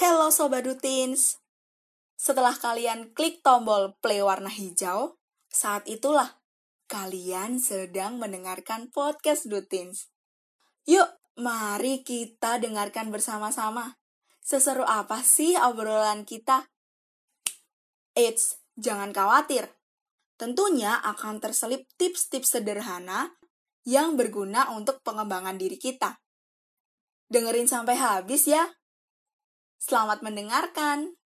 Hello Sobat Dutins! Setelah kalian klik tombol play warna hijau, saat itulah kalian sedang mendengarkan podcast Dutins. Yuk, mari kita dengarkan bersama-sama. Seseru apa sih obrolan kita? Eits, jangan khawatir. Tentunya akan terselip tips-tips sederhana yang berguna untuk pengembangan diri kita. Dengerin sampai habis ya. Selamat mendengarkan.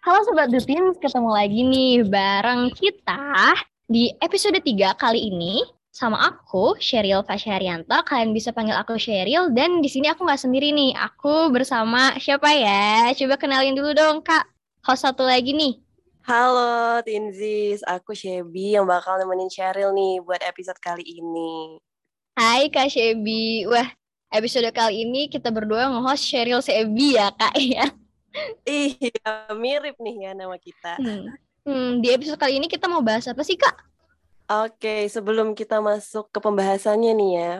Halo Sobat Dutin, ketemu lagi nih bareng kita di episode 3 kali ini sama aku, Sheryl Fasyarianto. Kalian bisa panggil aku Sheryl dan di sini aku nggak sendiri nih. Aku bersama siapa ya? Coba kenalin dulu dong, Kak. Host satu lagi nih. Halo Tinzis, aku Shebi yang bakal nemenin Sheryl nih buat episode kali ini. Hai Kak Shebi. Wah, episode kali ini kita berdua nge-host Sheryl Shebi ya, Kak ya. Iya, mirip nih ya nama kita. Hmm. Hmm, di episode kali ini kita mau bahas apa sih, Kak? Oke, sebelum kita masuk ke pembahasannya nih ya,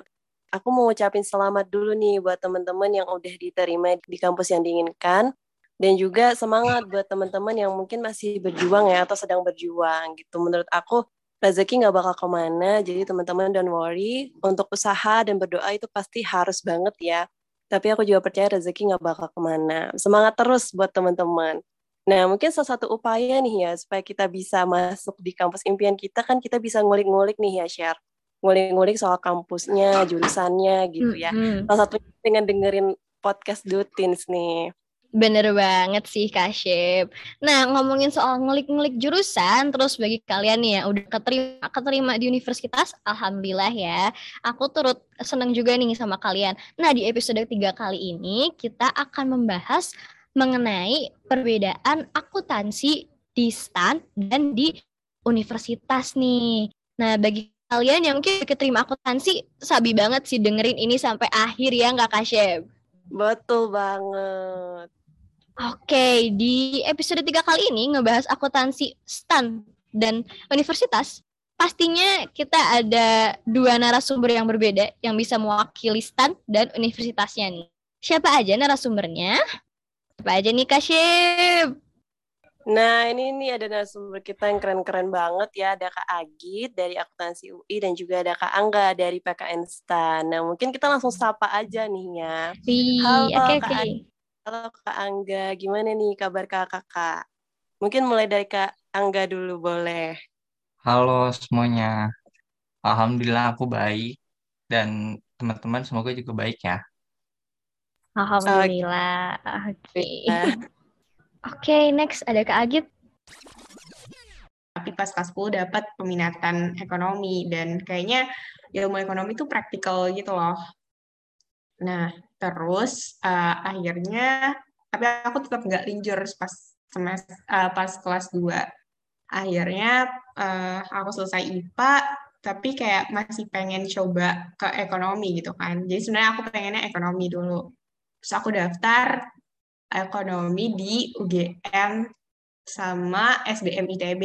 aku mau ucapin selamat dulu nih buat teman-teman yang udah diterima di kampus yang diinginkan dan juga semangat buat teman-teman yang mungkin masih berjuang ya atau sedang berjuang gitu. Menurut aku rezeki nggak bakal ke mana, jadi teman-teman don't worry. Untuk usaha dan berdoa itu pasti harus banget ya. Tapi aku juga percaya rezeki nggak bakal ke mana. Semangat terus buat teman-teman. Nah, mungkin salah satu upaya nih ya, supaya kita bisa masuk di kampus impian kita, kan kita bisa ngulik-ngulik nih ya, share. Ngulik-ngulik soal kampusnya, jurusannya gitu ya. Hmm. Salah satunya dengan dengerin podcast Dutins nih. Bener banget sih Kak Shep. Nah ngomongin soal ngulik-ngulik jurusan, terus bagi kalian nih yang udah keterima, keterima di universitas, Alhamdulillah ya. Aku turut senang juga nih sama kalian. Nah di episode 3 kali ini kita akan membahas mengenai perbedaan akuntansi di STAN dan di universitas nih. Nah bagi kalian yang mungkin keterima akuntansi, sabi banget sih dengerin ini sampai akhir ya Kak Shep? Betul banget. Oke, di episode 3 kali ini ngebahas akuntansi STAN dan universitas. Pastinya kita ada dua narasumber yang berbeda yang bisa mewakili STAN dan universitasnya nih. Siapa aja narasumbernya? Siapa aja nih Kak Syib? Nah, ini nih ada narasumber kita yang keren-keren banget ya. Ada Kak Agit dari Akuntansi UI dan juga ada Kak Angga dari PKN STAN. Nah, mungkin kita langsung sapa aja nih ya. Wih, Halo, oke Kak oke. Ag- Halo Kak Angga, gimana nih kabar kakak-kakak? Mungkin mulai dari Kak Angga dulu boleh. Halo semuanya, Alhamdulillah aku baik dan teman-teman semoga juga baik ya. Alhamdulillah. Oke. Nah, Oke, next ada Kak Agit. tapi pas kelas 10 dapat peminatan ekonomi dan kayaknya ilmu ekonomi itu praktikal gitu loh. Nah, terus eh, akhirnya tapi aku tetap nggak linjur pas semester pas kelas 2. Akhirnya eh, aku selesai IPA tapi kayak masih pengen coba ke ekonomi gitu kan. Jadi sebenarnya aku pengennya ekonomi dulu. Terus aku daftar ekonomi di UGM sama SBM ITB.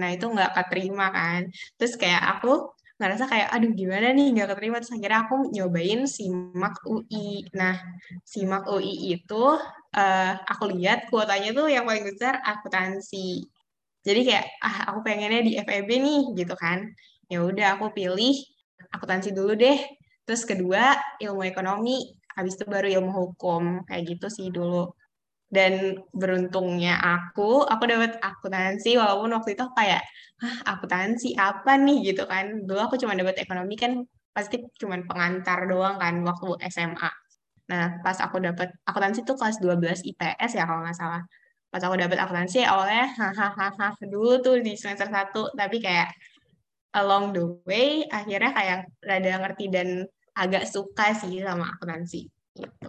Nah, itu nggak keterima kan. Terus kayak aku ngerasa kayak, aduh gimana nih nggak keterima. Terus akhirnya aku nyobain SIMAK UI. Nah, SIMAK UI itu eh, aku lihat kuotanya tuh yang paling besar akuntansi. Jadi kayak, ah aku pengennya di FEB nih gitu kan. Ya udah aku pilih akuntansi dulu deh. Terus kedua ilmu ekonomi, habis itu baru ilmu hukum. Kayak gitu sih dulu dan beruntungnya aku aku dapat akuntansi walaupun waktu itu kayak ah akuntansi apa nih? Gitu kan. Dulu aku cuma dapat ekonomi kan pasti cuma pengantar doang kan waktu SMA nah pas aku dapat akuntansi tuh kelas 12 IPS ya kalau nggak salah. Pas aku dapat akuntansi awalnya hahaha dulu tuh di semester 1 tapi kayak along the way akhirnya kayak rada ngerti dan agak suka sih sama akuntansi gitu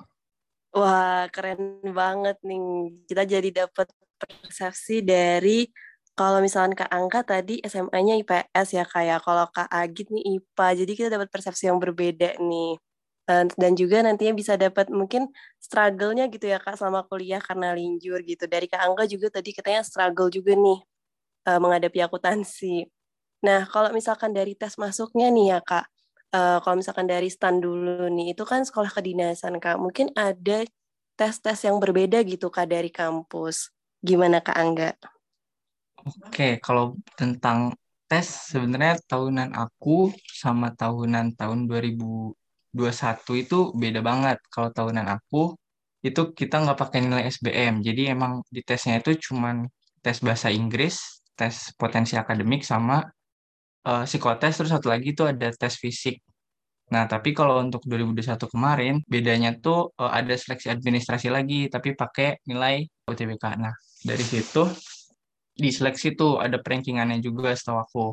Wah, keren banget nih. Kita jadi dapat persepsi dari kalau misalkan Kak Angka tadi SMA-nya IPS ya kayak kalau Kak Agit nih IPA. Jadi kita dapat persepsi yang berbeda nih. Dan, juga nantinya bisa dapat mungkin struggle-nya gitu ya Kak sama kuliah karena linjur gitu. Dari Kak Angga juga tadi katanya struggle juga nih eh, menghadapi akuntansi. Nah, kalau misalkan dari tes masuknya nih ya Kak, uh, kalau misalkan dari STAN dulu nih, itu kan sekolah kedinasan Kak. Mungkin ada tes-tes yang berbeda gitu Kak dari kampus. Gimana Kak Angga? Oke, kalau tentang tes sebenarnya tahunan aku sama tahunan tahun 2021 itu beda banget. Kalau tahunan aku itu kita nggak pakai nilai SBM. Jadi emang di tesnya itu cuman tes bahasa Inggris, tes potensi akademik sama uh, psikotes terus satu lagi itu ada tes fisik. Nah, tapi kalau untuk 2021 kemarin bedanya tuh uh, ada seleksi administrasi lagi tapi pakai nilai UTBK. Nah, dari situ di seleksi tuh ada perankingannya juga setahu aku.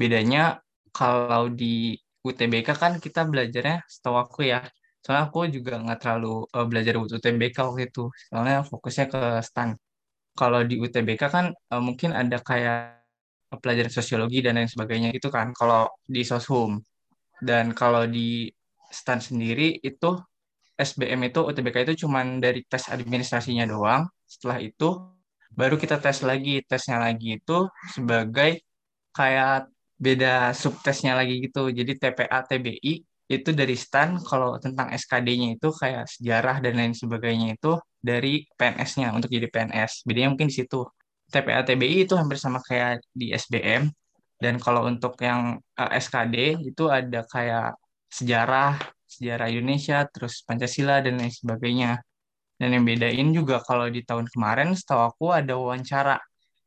Bedanya kalau di UTBK kan kita belajarnya setahu aku ya. Soalnya aku juga nggak terlalu uh, belajar UTBK waktu itu. Soalnya fokusnya ke STAN. Kalau di UTBK kan uh, mungkin ada kayak pelajaran sosiologi dan lain sebagainya gitu kan kalau di soshum. Dan kalau di stan sendiri itu SBM itu UTBK itu cuman dari tes administrasinya doang. Setelah itu baru kita tes lagi. Tesnya lagi itu sebagai kayak beda subtesnya lagi gitu. Jadi TPA TBI itu dari STAN kalau tentang SKD-nya itu kayak sejarah dan lain sebagainya itu dari PNS-nya untuk jadi PNS bedanya mungkin di situ TPA TBI itu hampir sama kayak di SBM dan kalau untuk yang uh, eh, SKD itu ada kayak sejarah sejarah Indonesia terus Pancasila dan lain sebagainya. Dan yang bedain juga kalau di tahun kemarin setahu aku ada wawancara.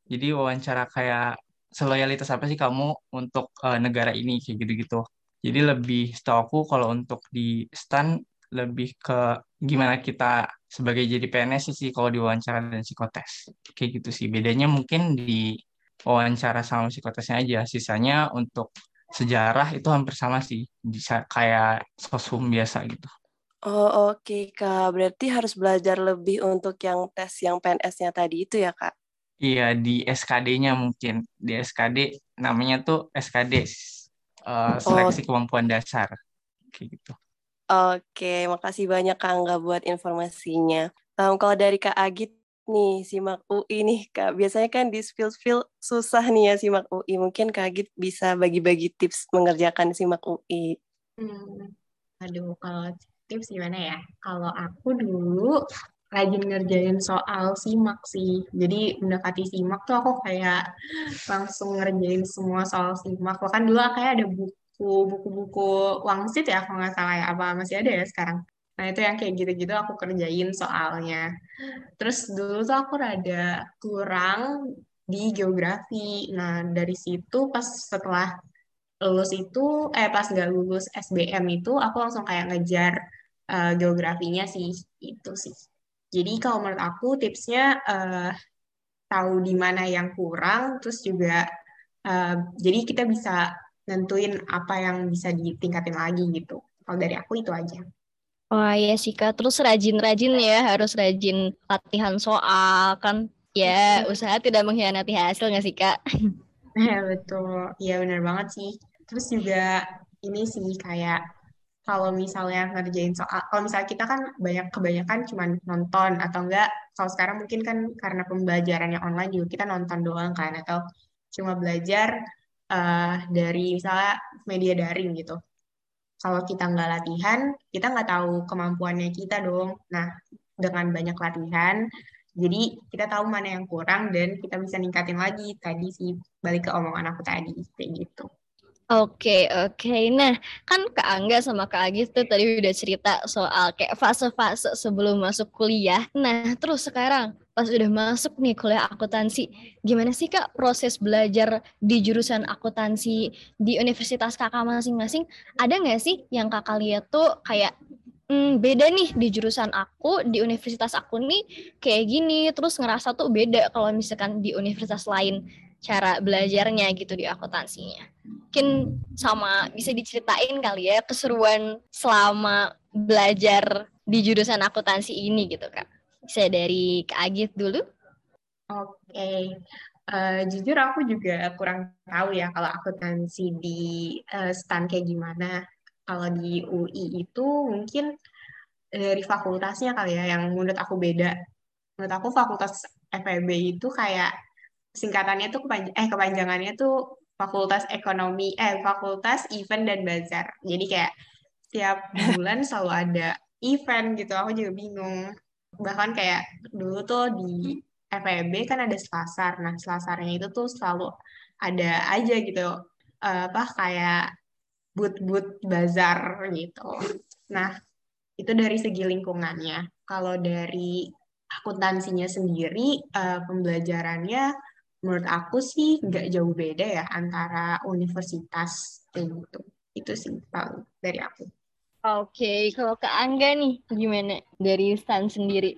Jadi wawancara kayak seloyalitas apa sih kamu untuk uh, negara ini? Kayak gitu-gitu. Jadi lebih setahu aku kalau untuk di STAN lebih ke gimana kita sebagai jadi PNS sih kalau di wawancara dan psikotes. Kayak gitu sih. Bedanya mungkin di wawancara sama psikotesnya aja. Sisanya untuk sejarah itu hampir sama sih. Bisa kayak sosum biasa gitu. Oh oke okay, Kak. Berarti harus belajar lebih untuk yang tes yang PNS-nya tadi itu ya Kak? Iya di SKD-nya mungkin. Di SKD namanya tuh SKD. Uh, eh, seleksi oh. kemampuan dasar. Kayak gitu. Oke, makasih banyak Kak Angga buat informasinya. Um, kalau dari Kak Agit nih, simak UI nih Kak. Biasanya kan di spill-spill susah nih ya simak UI. Mungkin Kak Agit bisa bagi-bagi tips mengerjakan simak UI. Hmm. Aduh, kalau tips gimana ya? Kalau aku dulu rajin ngerjain soal simak sih. Jadi mendekati simak tuh aku kayak langsung ngerjain semua soal simak. Bahkan dulu kayak ada buku buku-buku wangsit ya kalau nggak salah ya. Apa masih ada ya sekarang? Nah itu yang kayak gitu-gitu aku kerjain soalnya. Terus dulu tuh aku rada kurang di geografi. Nah dari situ pas setelah lulus itu eh pas nggak lulus SBM itu aku langsung kayak ngejar uh, geografinya sih. Itu sih. Jadi kalau menurut aku tipsnya uh, tahu di mana yang kurang terus juga uh, jadi kita bisa nentuin apa yang bisa ditingkatin lagi gitu. Kalau dari aku itu aja. Wah iya sih Kak, terus rajin-rajin ya, harus rajin latihan soal, kan ya usaha tidak mengkhianati hasil nggak sih Kak? Ya betul, iya benar banget sih. Terus juga ini sih kayak kalau misalnya ngerjain soal, kalau misalnya kita kan banyak kebanyakan cuma nonton atau enggak, kalau sekarang mungkin kan karena pembelajarannya online juga kita nonton doang kan, atau cuma belajar uh, dari misalnya media daring gitu. Kalau kita nggak latihan, kita nggak tahu kemampuannya kita dong. Nah, dengan banyak latihan, jadi kita tahu mana yang kurang dan kita bisa ningkatin lagi. Tadi sih balik ke omongan aku tadi, kayak gitu. Oke, oke. Nah, kan Kak Angga sama Kak Agis tuh tadi udah cerita soal kayak fase-fase sebelum masuk kuliah. Nah, terus sekarang pas udah masuk nih kuliah akuntansi, gimana sih Kak proses belajar di jurusan akuntansi di universitas Kakak masing-masing? Ada nggak sih yang Kakak lihat tuh kayak hmm, beda nih di jurusan aku, di universitas aku nih kayak gini, terus ngerasa tuh beda kalau misalkan di universitas lain cara belajarnya gitu di akuntansinya. Mungkin sama bisa diceritain kali ya keseruan selama belajar di jurusan akuntansi ini gitu kak. Bisa dari Kak Agit dulu. Oke, okay. uh, eh, jujur aku juga kurang tahu ya kalau akuntansi di uh, stan kayak gimana. Kalau di UI itu mungkin dari fakultasnya kali ya yang menurut aku beda. Menurut aku fakultas FEB itu kayak singkatannya tuh kepanj eh kepanjangannya tuh fakultas ekonomi, eh fakultas event dan bazar. Jadi kayak tiap bulan selalu ada event gitu. Aku juga bingung. Bahkan kayak dulu tuh di FEB kan ada selasar. Nah, selasarnya itu tuh selalu ada aja gitu. eh, apa kayak boot-boot bazar gitu. Nah, itu dari segi lingkungannya. Kalau dari akuntansinya sendiri, eh, pembelajarannya menurut aku sih nggak jauh beda ya antara universitas kayak gitu. Itu sih dari aku. Oke, kalau ke Angga nih, gimana dari Stan sendiri?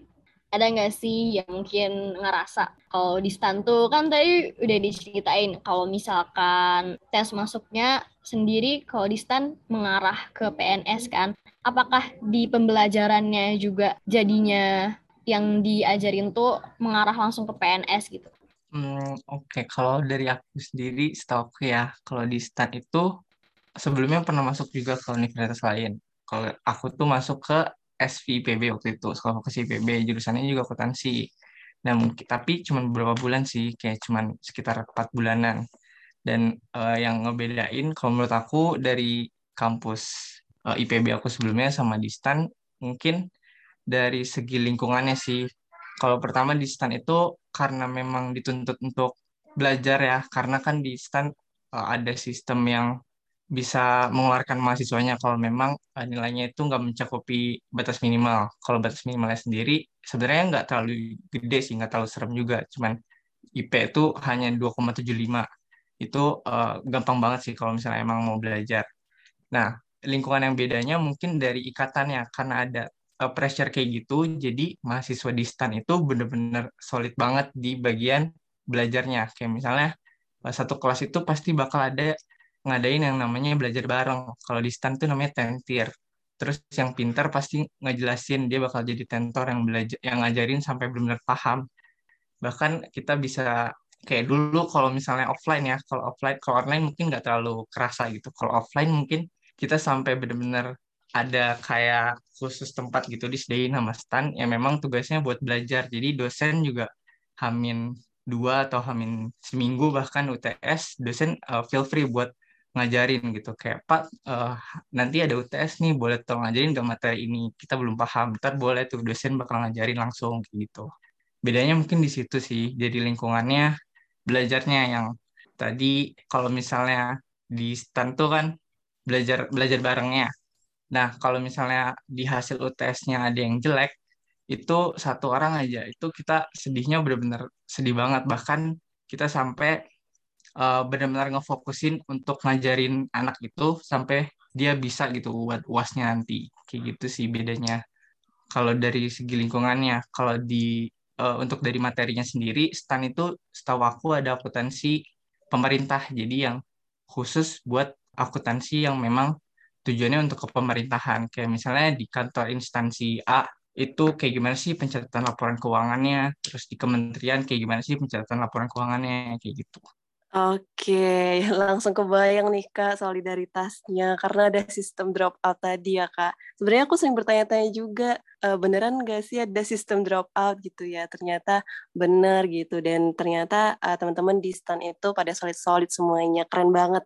Ada nggak sih yang mungkin ngerasa kalau di Stan tuh kan tadi udah diceritain kalau misalkan tes masuknya sendiri kalau di Stan mengarah ke PNS kan, apakah di pembelajarannya juga jadinya yang diajarin tuh mengarah langsung ke PNS gitu? Hmm, Oke, Kalau dari aku sendiri, setahu aku ya, kalau di STAN itu sebelumnya pernah masuk juga ke universitas lain. Kalau aku tuh masuk ke SVIPB waktu itu, Sekolah Vokasi IPB, jurusannya juga akuntansi. Nah, mungkin tapi cuma beberapa bulan sih, kayak cuma sekitar empat bulanan. Dan eh, yang ngebedain, kalau menurut aku dari kampus eh, IPB aku sebelumnya sama di STAN, mungkin dari segi lingkungannya sih. Kalau pertama di STAN itu karena memang dituntut untuk belajar ya, karena kan di STAN eh, ada sistem yang bisa mengeluarkan mahasiswanya kalau memang uh, nilainya itu nggak mencakupi batas minimal. Kalau batas minimalnya sendiri sebenarnya nggak terlalu gede sih, nggak terlalu serem juga. Cuman IP itu hanya 2,75. Itu uh, gampang banget sih kalau misalnya emang mau belajar. Nah, lingkungan yang bedanya mungkin dari ikatannya karena ada uh, pressure kayak gitu, jadi mahasiswa di STAN itu bener-bener solid banget di bagian belajarnya. Kayak misalnya satu kelas itu pasti bakal ada ngadain yang namanya belajar bareng. Kalau di STAN tuh namanya tentir. Terus yang pintar pasti ngejelasin dia bakal jadi tentor yang belajar yang ngajarin sampai benar-benar paham. Bahkan kita bisa kayak dulu kalau misalnya offline ya, kalau offline kalau online mungkin nggak terlalu kerasa gitu. Kalau offline mungkin kita sampai benar-benar ada kayak khusus tempat gitu disediain sama stan yang memang tugasnya buat belajar. Jadi dosen juga hamin dua atau hamin seminggu bahkan UTS dosen uh, feel free buat ngajarin gitu. Kayak Pak uh, nanti ada UTS nih boleh tolong ngajarin gak materi ini? Kita belum paham. Ntar boleh tuh dosen bakal ngajarin langsung gitu. Bedanya mungkin di situ sih jadi lingkungannya belajarnya yang tadi kalau misalnya di stand tuh kan belajar belajar barengnya. Nah kalau misalnya di hasil UTS-nya ada yang jelek itu satu orang aja itu kita sedihnya benar-benar sedih banget. Bahkan kita sampai uh, benar-benar ngefokusin untuk ngajarin anak itu sampai dia bisa gitu buat uasnya nanti. Kayak gitu sih bedanya. Kalau dari segi lingkungannya kalau di uh, untuk dari materinya sendiri STAN itu setahu aku ada akuntansi pemerintah. Jadi yang khusus buat akuntansi yang memang tujuannya untuk ke pemerintahan. Kayak misalnya di kantor instansi A itu kayak gimana sih pencatatan laporan keuangannya? Terus di kementerian kayak gimana sih pencatatan laporan keuangannya? Kayak gitu Oke, langsung kebayang nih Kak solidaritasnya karena ada sistem drop out tadi ya Kak. Sebenarnya aku sering bertanya-tanya juga, e, beneran nggak sih ada sistem drop out gitu ya? Ternyata bener gitu dan ternyata uh, teman-teman di stand itu pada solid-solid semuanya, keren banget.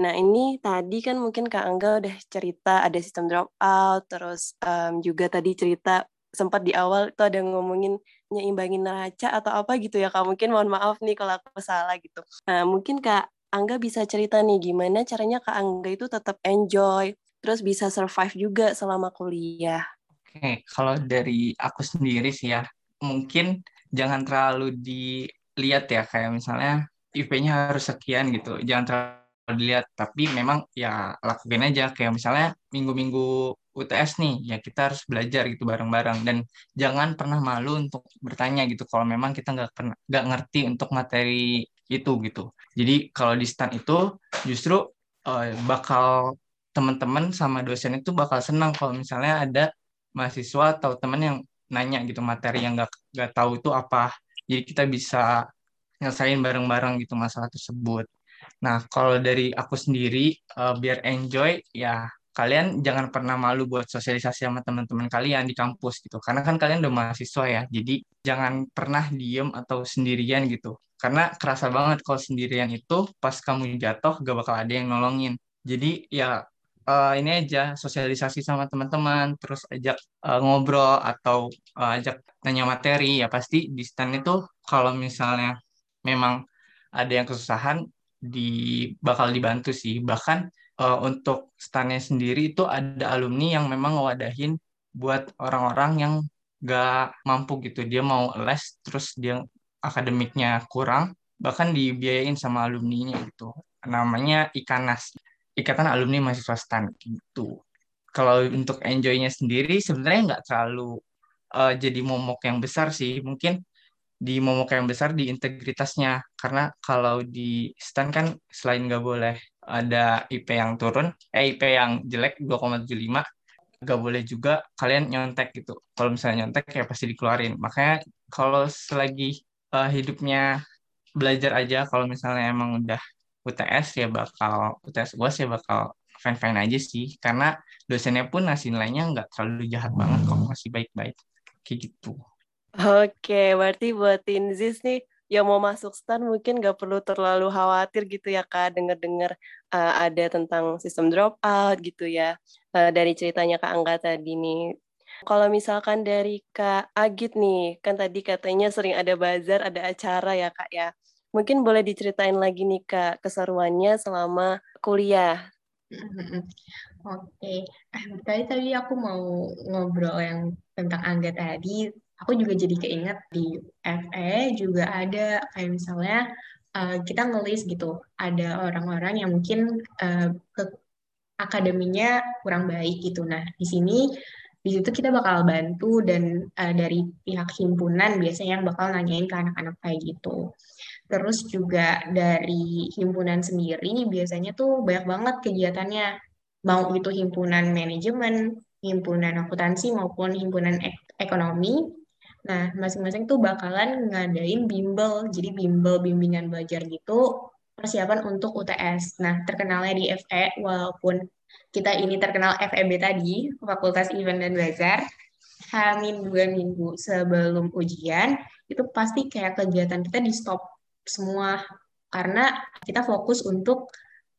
Nah ini tadi kan mungkin Kak Angga udah cerita ada sistem drop out, terus um, juga tadi cerita sempat di awal itu ada ngomongin nyimbangin neraca atau apa gitu ya kak. Mungkin mohon maaf nih kalau aku salah gitu. Nah mungkin kak Angga bisa cerita nih gimana caranya kak Angga itu tetap enjoy terus bisa survive juga selama kuliah. Oke kalau dari aku sendiri sih ya mungkin jangan terlalu dilihat ya kayak misalnya IP-nya harus sekian gitu jangan terlalu dilihat. Tapi memang ya lakuin aja kayak misalnya minggu-minggu UTS nih, ya kita harus belajar gitu bareng-bareng dan jangan pernah malu untuk bertanya gitu kalau memang kita nggak pernah nggak ngerti untuk materi itu gitu. Jadi kalau di stand itu justru uh, bakal teman-teman sama dosen itu bakal senang kalau misalnya ada mahasiswa atau teman yang nanya gitu materi yang nggak nggak tahu itu apa. Jadi kita bisa nyelesain bareng-bareng gitu masalah tersebut. Nah, kalau dari aku sendiri, uh, biar enjoy, ya kalian jangan pernah malu buat sosialisasi sama teman-teman kalian di kampus gitu. Karena kan kalian udah mahasiswa ya. Jadi jangan pernah diem atau sendirian gitu. Karena kerasa banget kalau sendirian itu pas kamu jatuh gak bakal ada yang nolongin. Jadi ya uh, ini aja sosialisasi sama teman-teman, terus ajak uh, ngobrol atau uh, ajak tanya materi ya pasti di stand itu kalau misalnya memang ada yang kesusahan di bakal dibantu sih. Bahkan uh, untuk standnya sendiri itu ada alumni yang memang ngewadahin buat orang-orang yang gak mampu gitu. Dia mau les terus dia akademiknya kurang, bahkan dibiayain sama alumninya gitu. Namanya Ikanas, Ikatan Alumni Mahasiswa STAN gitu. Kalau untuk enjoy-nya sendiri sebenarnya nggak terlalu uh, jadi momok yang besar sih. Mungkin di momok yang besar di integritasnya karena kalau di STAN kan selain nggak boleh ada IP yang turun eh IP yang jelek 2,75 nggak boleh juga kalian nyontek gitu. Kalau misalnya nyontek ya pasti dikeluarin. Makanya kalau selagi uh, hidupnya belajar aja kalau misalnya emang udah UTS ya bakal UTS UAS ya bakal fine fine aja sih. Karena dosennya pun ngasih nilainya nggak terlalu jahat banget kok masih baik baik kayak gitu. Oke, berarti buat Tinzis nih yang mau masuk STAN mungkin nggak perlu terlalu khawatir gitu ya Kak, dengar-dengar uh, ada tentang sistem dropout gitu ya, uh, dari ceritanya Kak Angga tadi nih. Kalau misalkan dari Kak Agit nih, kan tadi katanya sering ada bazar, ada acara ya Kak ya. Mungkin boleh diceritain lagi nih Kak, keseruannya selama kuliah. Oke, eh, tadi tadi aku mau ngobrol yang tentang Angga tadi, aku juga jadi keinget di FE juga ada kayak misalnya uh, kita ngelis gitu ada orang-orang yang mungkin uh, ke akademinya kurang baik gitu. Nah di sini di situ kita bakal bantu dan uh, dari pihak himpunan biasanya yang bakal nanyain ke anak-anak kayak gitu. Terus juga dari himpunan sendiri biasanya tuh banyak banget kegiatannya. Mau itu himpunan manajemen, himpunan akuntansi maupun himpunan ek ekonomi Nah, masing-masing tuh bakalan ngadain bimbel. Jadi bimbel bimbingan belajar gitu persiapan untuk UTS. Nah, terkenalnya di FE walaupun kita ini terkenal FEB tadi, Fakultas Event dan Bazar, hamin dua minggu sebelum ujian, itu pasti kayak kegiatan kita di stop semua karena kita fokus untuk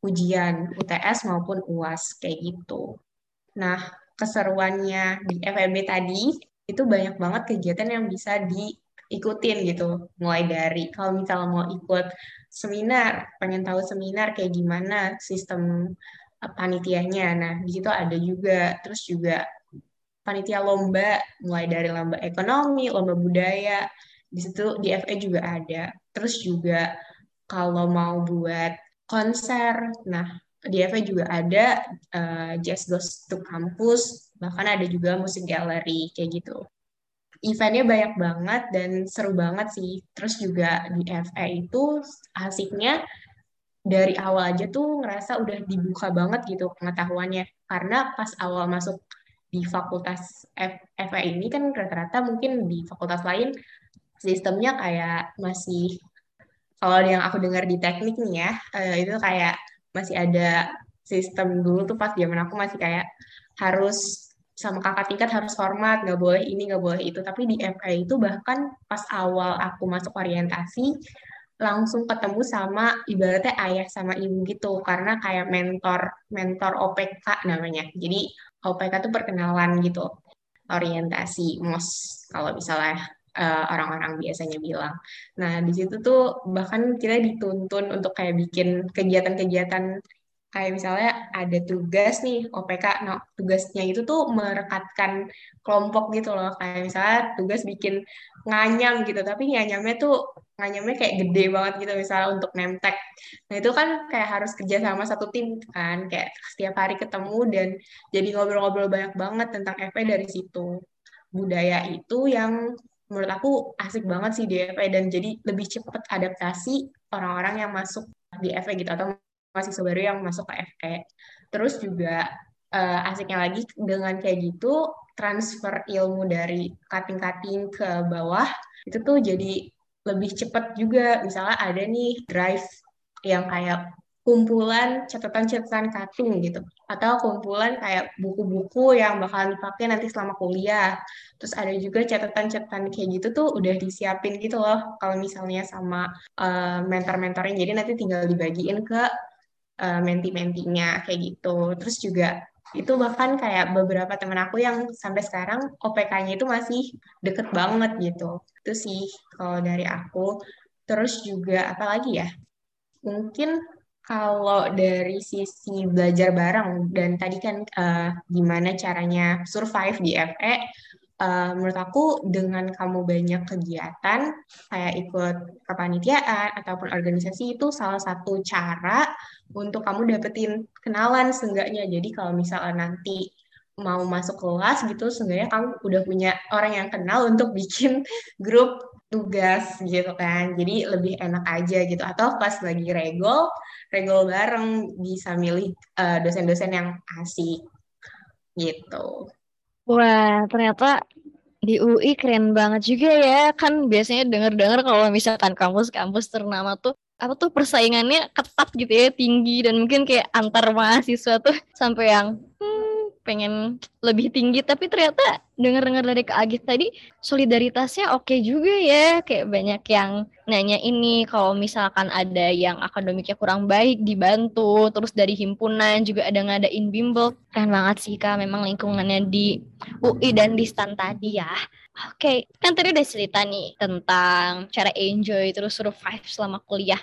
ujian UTS maupun UAS kayak gitu. Nah, keseruannya di FEB tadi itu banyak banget kegiatan yang bisa diikutin gitu. Mulai dari kalau misalnya mau ikut seminar, pengen tahu seminar kayak gimana sistem eh, panitianya. Nah, di situ ada juga. Terus juga panitia lomba, mulai dari lomba ekonomi, lomba budaya. Di situ di FE juga ada. Terus juga kalau mau buat konser, nah di FE juga ada uh, Jazz Goes to Campus, bahkan ada juga musik gallery kayak gitu. Eventnya banyak banget dan seru banget sih. Terus juga di FE itu asiknya dari awal aja tuh ngerasa udah dibuka banget gitu pengetahuannya. Karena pas awal masuk di fakultas FE ini kan rata-rata mungkin di fakultas lain sistemnya kayak masih kalau yang aku dengar di teknik nih ya eh, itu kayak masih ada sistem dulu tuh pas zaman aku masih kayak harus sama kakak tingkat harus hormat, nggak boleh ini, nggak boleh itu. Tapi di FA itu bahkan pas awal aku masuk orientasi, langsung ketemu sama ibaratnya ayah sama ibu gitu, karena kayak mentor, mentor OPK namanya. Jadi OPK tuh perkenalan gitu, orientasi MOS, kalau misalnya uh, orang-orang biasanya bilang. Nah, di situ tuh bahkan kita dituntun untuk kayak bikin kegiatan-kegiatan kayak misalnya ada tugas nih OPK, nah tugasnya itu tuh merekatkan kelompok gitu loh, kayak misalnya tugas bikin nganyam gitu, tapi nganyamnya tuh nganyamnya kayak gede banget gitu misalnya untuk nemtek. Nah itu kan kayak harus kerja sama satu tim kan, kayak setiap hari ketemu dan jadi ngobrol-ngobrol banyak banget tentang FP dari situ. Budaya itu yang menurut aku asik banget sih di FE dan jadi lebih cepat adaptasi orang-orang yang masuk di FE gitu atau mahasiswa baru yang masuk ke FE. Terus juga uh, asiknya lagi dengan kayak gitu transfer ilmu dari cutting-cutting ke bawah itu tuh jadi lebih cepat juga. Misalnya ada nih drive yang kayak kumpulan catatan-catatan cutting gitu. Atau kumpulan kayak buku-buku yang bakalan dipakai nanti selama kuliah. Terus ada juga catatan-catatan kayak gitu tuh udah disiapin gitu loh. Kalau misalnya sama uh, mentor-mentornya. Jadi nanti tinggal dibagiin ke uh, menti-mentinya kayak gitu. Terus juga itu bahkan kayak beberapa temen aku yang sampai sekarang OPK-nya itu masih deket banget gitu. Itu sih kalau dari aku. Terus juga apa lagi ya? Mungkin kalau dari sisi belajar bareng dan tadi kan uh, gimana caranya survive di FE, uh, menurut aku dengan kamu banyak kegiatan kayak ikut kepanitiaan ataupun organisasi itu salah satu cara untuk kamu dapetin kenalan seenggaknya. Jadi kalau misalnya nanti mau masuk kelas gitu, seenggaknya kamu udah punya orang yang kenal untuk bikin grup tugas gitu kan. Jadi lebih enak aja gitu. Atau pas lagi regol, regol bareng bisa milih eh, dosen-dosen yang asik gitu. Wah, ternyata di UI keren banget juga ya. Kan biasanya denger-dengar kalau misalkan kampus-kampus ternama tuh apa tuh persaingannya ketat gitu ya, tinggi dan mungkin kayak antar mahasiswa tuh sampai yang pengen lebih tinggi tapi ternyata dengar-dengar dari Kak Agit tadi solidaritasnya oke okay juga ya. Kayak banyak yang nanya ini kalau misalkan ada yang akademiknya kurang baik dibantu. Terus dari himpunan juga ada ngadain bimbel. Keren banget sih Kak. Memang lingkungannya di UI dan di STAN tadi ya. Oke okay. kan tadi udah cerita nih tentang cara enjoy terus survive selama kuliah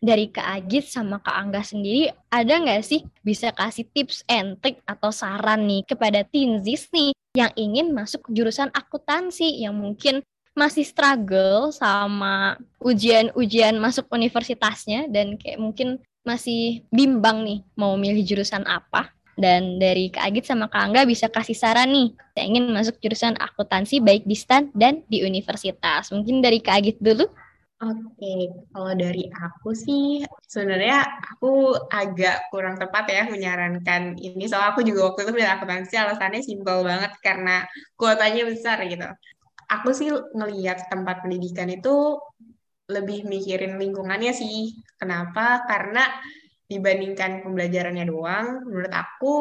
dari Kak Agit sama Kak Angga sendiri ada nggak sih bisa kasih tips and trick atau saran nih kepada Tinzis nih yang ingin masuk jurusan akuntansi yang mungkin masih struggle sama ujian-ujian masuk universitasnya dan kayak mungkin masih bimbang nih mau milih jurusan apa? Dan dari Kak Agit sama Kak Angga bisa kasih saran nih saya ingin masuk jurusan akuntansi baik di STAN dan di universitas. Mungkin dari Kak Agit dulu Oke, kalau dari aku sih sebenarnya aku agak kurang tepat ya menyarankan ini. Soal aku juga waktu itu pilih akuntansi alasannya simpel banget karena kuotanya besar gitu. Aku sih ngelihat tempat pendidikan itu lebih mikirin lingkungannya sih. Kenapa? Karena dibandingkan pembelajarannya doang, menurut aku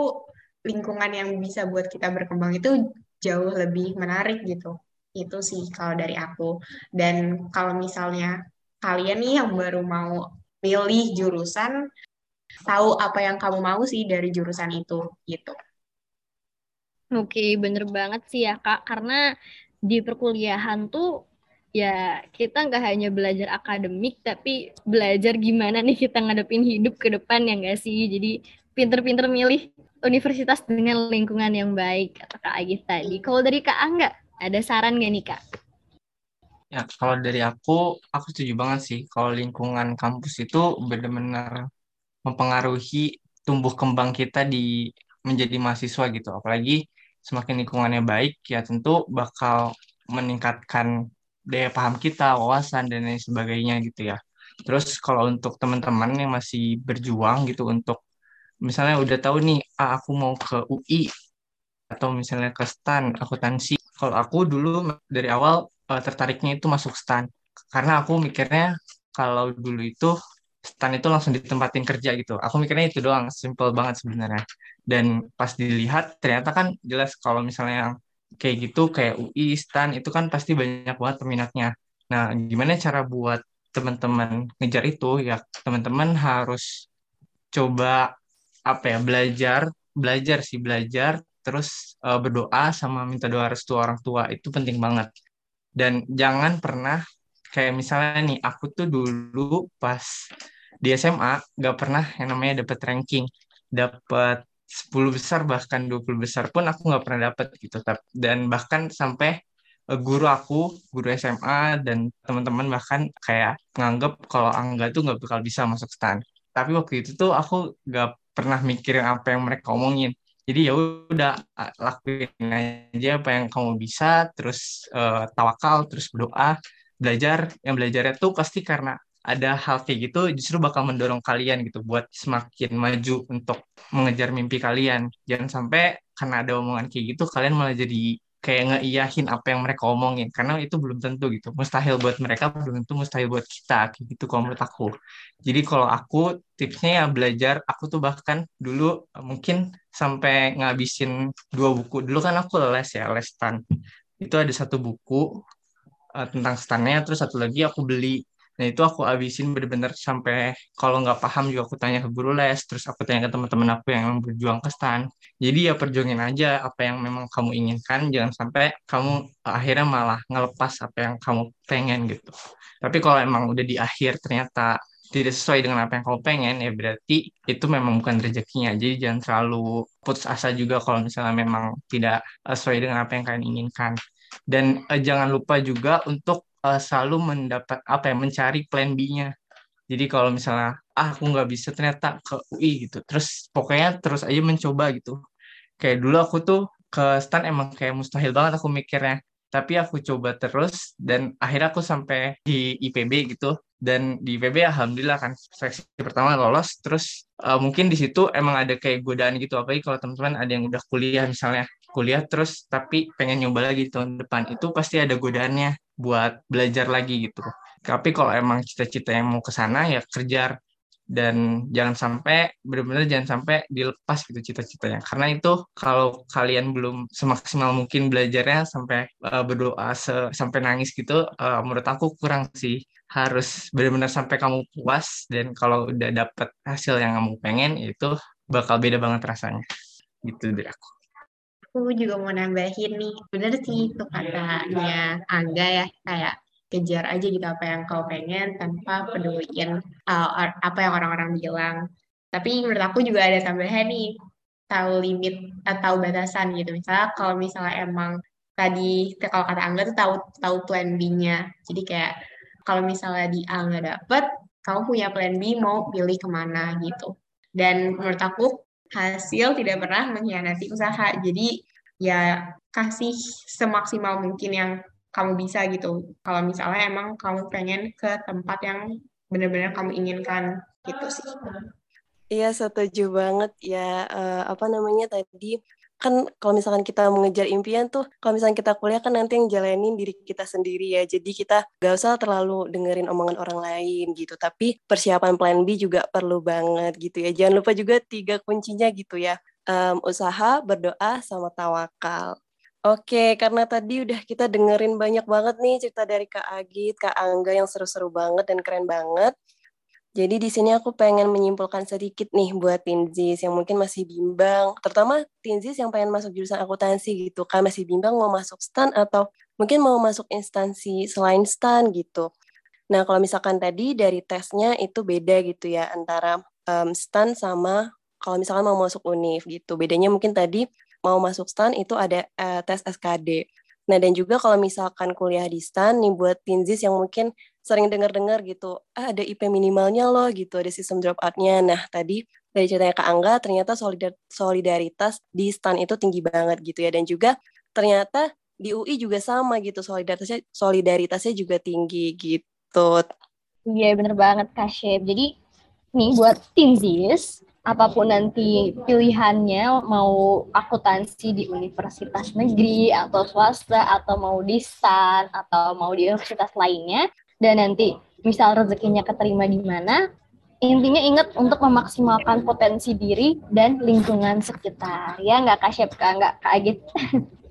lingkungan yang bisa buat kita berkembang itu jauh lebih menarik gitu. Itu sih kalau dari aku. Dan kalau misalnya kalian nih yang baru mau pilih jurusan, tahu apa yang kamu mau sih dari jurusan itu gitu. Oke, bener banget sih ya Kak. Karena di perkuliahan tuh ya kita nggak hanya belajar akademik, tapi belajar gimana nih kita ngadepin hidup ke depan ya nggak sih. Jadi pinter-pinter milih universitas dengan lingkungan yang baik, kata Kak Agis tadi. Kalau dari Kak Angga, ada saran gak nih Kak? Ya, kalau dari aku, aku setuju banget sih. Kalau lingkungan kampus itu benar-benar mempengaruhi tumbuh kembang kita di menjadi mahasiswa gitu. Apalagi semakin lingkungannya baik, ya tentu bakal meningkatkan daya paham kita, wawasan, dan lain sebagainya gitu ya. Terus kalau untuk teman-teman yang masih berjuang gitu untuk misalnya udah tahu nih, ah, aku mau ke UI atau misalnya ke STAN akuntansi kalau aku dulu dari awal uh, tertariknya itu masuk stan karena aku mikirnya kalau dulu itu stan itu langsung ditempatin kerja gitu. Aku mikirnya itu doang, simple banget sebenarnya. Dan pas dilihat ternyata kan jelas kalau misalnya kayak gitu kayak UI, stan itu kan pasti banyak banget peminatnya. Nah, gimana cara buat teman-teman ngejar itu? Ya teman-teman harus coba apa ya belajar, belajar sih belajar terus uh, berdoa sama minta doa restu orang tua itu penting banget. Dan jangan pernah kayak misalnya nih aku tuh dulu pas di SMA gak pernah yang namanya dapat ranking. Dapat 10 besar bahkan 20 besar pun aku nggak pernah dapat gitu. Dan bahkan sampai uh, guru aku guru SMA dan teman-teman bahkan kayak nganggep kalau Angga tuh nggak bakal bisa masuk stan. Tapi waktu itu tuh aku nggak pernah mikirin apa yang mereka omongin jadi ya udah lakuin aja apa yang kamu bisa terus uh, tawakal terus berdoa. Belajar yang belajarnya tuh pasti karena ada hal kayak gitu justru bakal mendorong kalian gitu buat semakin maju untuk mengejar mimpi kalian. Jangan sampai karena ada omongan kayak gitu kalian malah jadi kayak ngeiyahin apa yang mereka omongin. Karena itu belum tentu gitu. Mustahil buat mereka belum tentu mustahil buat kita kayak gitu kalau menurut aku. Jadi kalau aku tipsnya ya belajar. Aku tuh bahkan dulu mungkin sampai ngabisin dua buku. Dulu kan aku les ya les stan. Itu ada satu buku uh, tentang stannya terus satu lagi aku beli Nah itu aku abisin bener-bener sampai kalau nggak paham juga aku tanya ke guru les, terus aku tanya ke teman-teman aku yang berjuang ke stan. Jadi ya perjuangin aja apa yang memang kamu inginkan, jangan sampai kamu akhirnya malah ngelepas apa yang kamu pengen gitu. Tapi kalau emang udah di akhir ternyata tidak sesuai dengan apa yang kamu pengen ya berarti itu memang bukan rezekinya jadi jangan terlalu putus asa juga kalau misalnya memang tidak sesuai dengan apa yang kalian inginkan dan uh, jangan lupa juga untuk uh, selalu mendapat apa ya mencari plan B-nya. Jadi kalau misalnya ah aku nggak bisa ternyata ke UI gitu, terus pokoknya terus aja mencoba gitu. Kayak dulu aku tuh ke STAN emang kayak mustahil banget aku mikirnya. Tapi aku coba terus dan akhirnya aku sampai di IPB gitu. Dan di IPB alhamdulillah kan seleksi pertama lolos. Terus uh, mungkin di situ emang ada kayak godaan gitu. Apalagi kalau teman-teman ada yang udah kuliah misalnya kuliah terus tapi pengen nyoba lagi tahun depan itu pasti ada godaannya buat belajar lagi gitu. Tapi kalau emang cita-cita yang mau ke sana ya kerja dan jangan sampai benar-benar jangan sampai dilepas gitu cita-citanya. Karena itu kalau kalian belum semaksimal mungkin belajarnya sampai uh, berdoa se sampai nangis gitu uh, menurut aku kurang sih. Harus benar-benar sampai kamu puas dan kalau udah dapet hasil yang kamu pengen itu bakal beda banget rasanya. Gitu deh aku aku juga mau nambahin nih bener sih itu katanya Angga ya kayak kejar aja gitu apa yang kau pengen tanpa peduliin uh, apa yang orang-orang bilang. Tapi menurut aku juga ada tambahan nih tahu limit atau batasan gitu. Misalnya kalau misalnya emang tadi kalau kata Angga tuh tahu tahu plan B-nya. Jadi kayak kalau misalnya di A nggak dapet kamu punya plan B mau pilih ke mana gitu. Dan menurut aku hasil tidak pernah mengkhianati usaha. Jadi ya kasih semaksimal mungkin yang kamu bisa gitu. Kalau misalnya emang kamu pengen ke tempat yang benar-benar kamu inginkan gitu sih. Iya setuju banget ya uh, apa namanya tadi kan kalau misalkan kita mengejar impian tuh kalau misalkan kita kuliah kan nanti yang jalanin diri kita sendiri ya. Jadi kita gak usah terlalu dengerin omongan orang lain gitu. Tapi persiapan plan B juga perlu banget gitu ya. Jangan lupa juga tiga kuncinya gitu ya. Um, usaha berdoa sama tawakal. Oke, karena tadi udah kita dengerin banyak banget nih cerita dari Kak Agit, Kak Angga yang seru-seru banget dan keren banget. Jadi di sini aku pengen menyimpulkan sedikit nih buat Tinzis yang mungkin masih bimbang, terutama Tinzis yang pengen masuk jurusan akuntansi gitu kan masih bimbang mau masuk STAN atau mungkin mau masuk instansi selain STAN gitu. Nah kalau misalkan tadi dari tesnya itu beda gitu ya antara um, STAN sama kalau misalkan mau masuk UNIF gitu. Bedanya mungkin tadi mau masuk STAN itu ada uh, tes SKD. Nah, dan juga kalau misalkan kuliah di STAN nih buat Tinzis yang mungkin sering dengar-dengar gitu, ah, ada IP minimalnya loh gitu, ada sistem drop out-nya. Nah, tadi dari ceritanya Kak Angga, ternyata solidaritas di STAN itu tinggi banget gitu ya. Dan juga ternyata di UI juga sama gitu, solidaritasnya solidaritasnya juga tinggi gitu. Iya, bener banget Kak Syed. Jadi, nih buat Tinzis, apa pun nanti pilihannya mau akuntansi di universitas negeri atau swasta atau mau di STAN atau mau di universitas lainnya dan nanti misal rezekinya keterima di mana intinya ingat untuk memaksimalkan potensi diri dan lingkungan sekitar. Ya nggak kasyep kak? Nggak kaget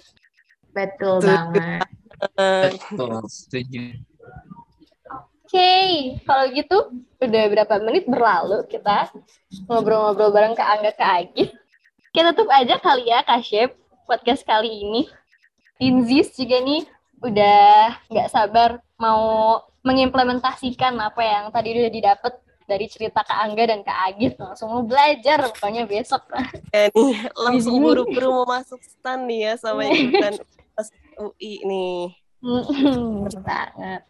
betul banget. Betul setuju. Okay, kalau gitu udah berapa menit berlalu kita ngobrol-ngobrol bareng ke Angga ke Agi. Kita tutup aja kali ya Kak Shep podcast kali ini. Tinzis juga nih udah nggak sabar mau mengimplementasikan apa yang tadi udah didapat dari cerita Kak Angga dan Kak Agit. Langsung mau belajar pokoknya besok. Ya, nih, langsung buru-buru mau masuk stan nih ya sama ikutan UI nih. Banget.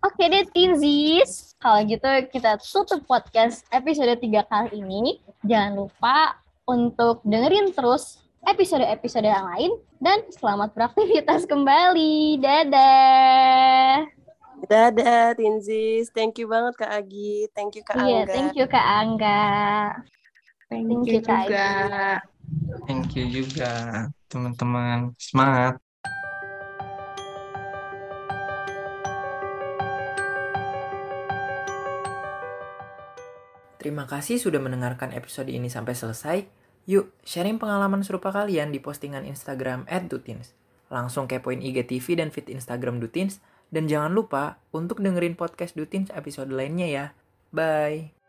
Oke deh Tinzis, kalau gitu kita tutup podcast episode 3 kali ini. Jangan lupa untuk dengerin terus episode-episode yang lain. Dan selamat beraktivitas kembali. Dadah. Dadah Tinzis, thank you banget Kak Agi, thank you Kak iya, Angga. Iya, yeah, thank you Kak Angga. Thank, thank you, Kak juga. Agi. Thank you juga teman-teman. Semangat. Terima kasih sudah mendengarkan episode ini sampai selesai. Yuk, sharing pengalaman serupa kalian di postingan Instagram @dutins. Langsung kepoin IG TV dan feed Instagram Dutins dan jangan lupa untuk dengerin podcast Dutins episode lainnya ya. Bye.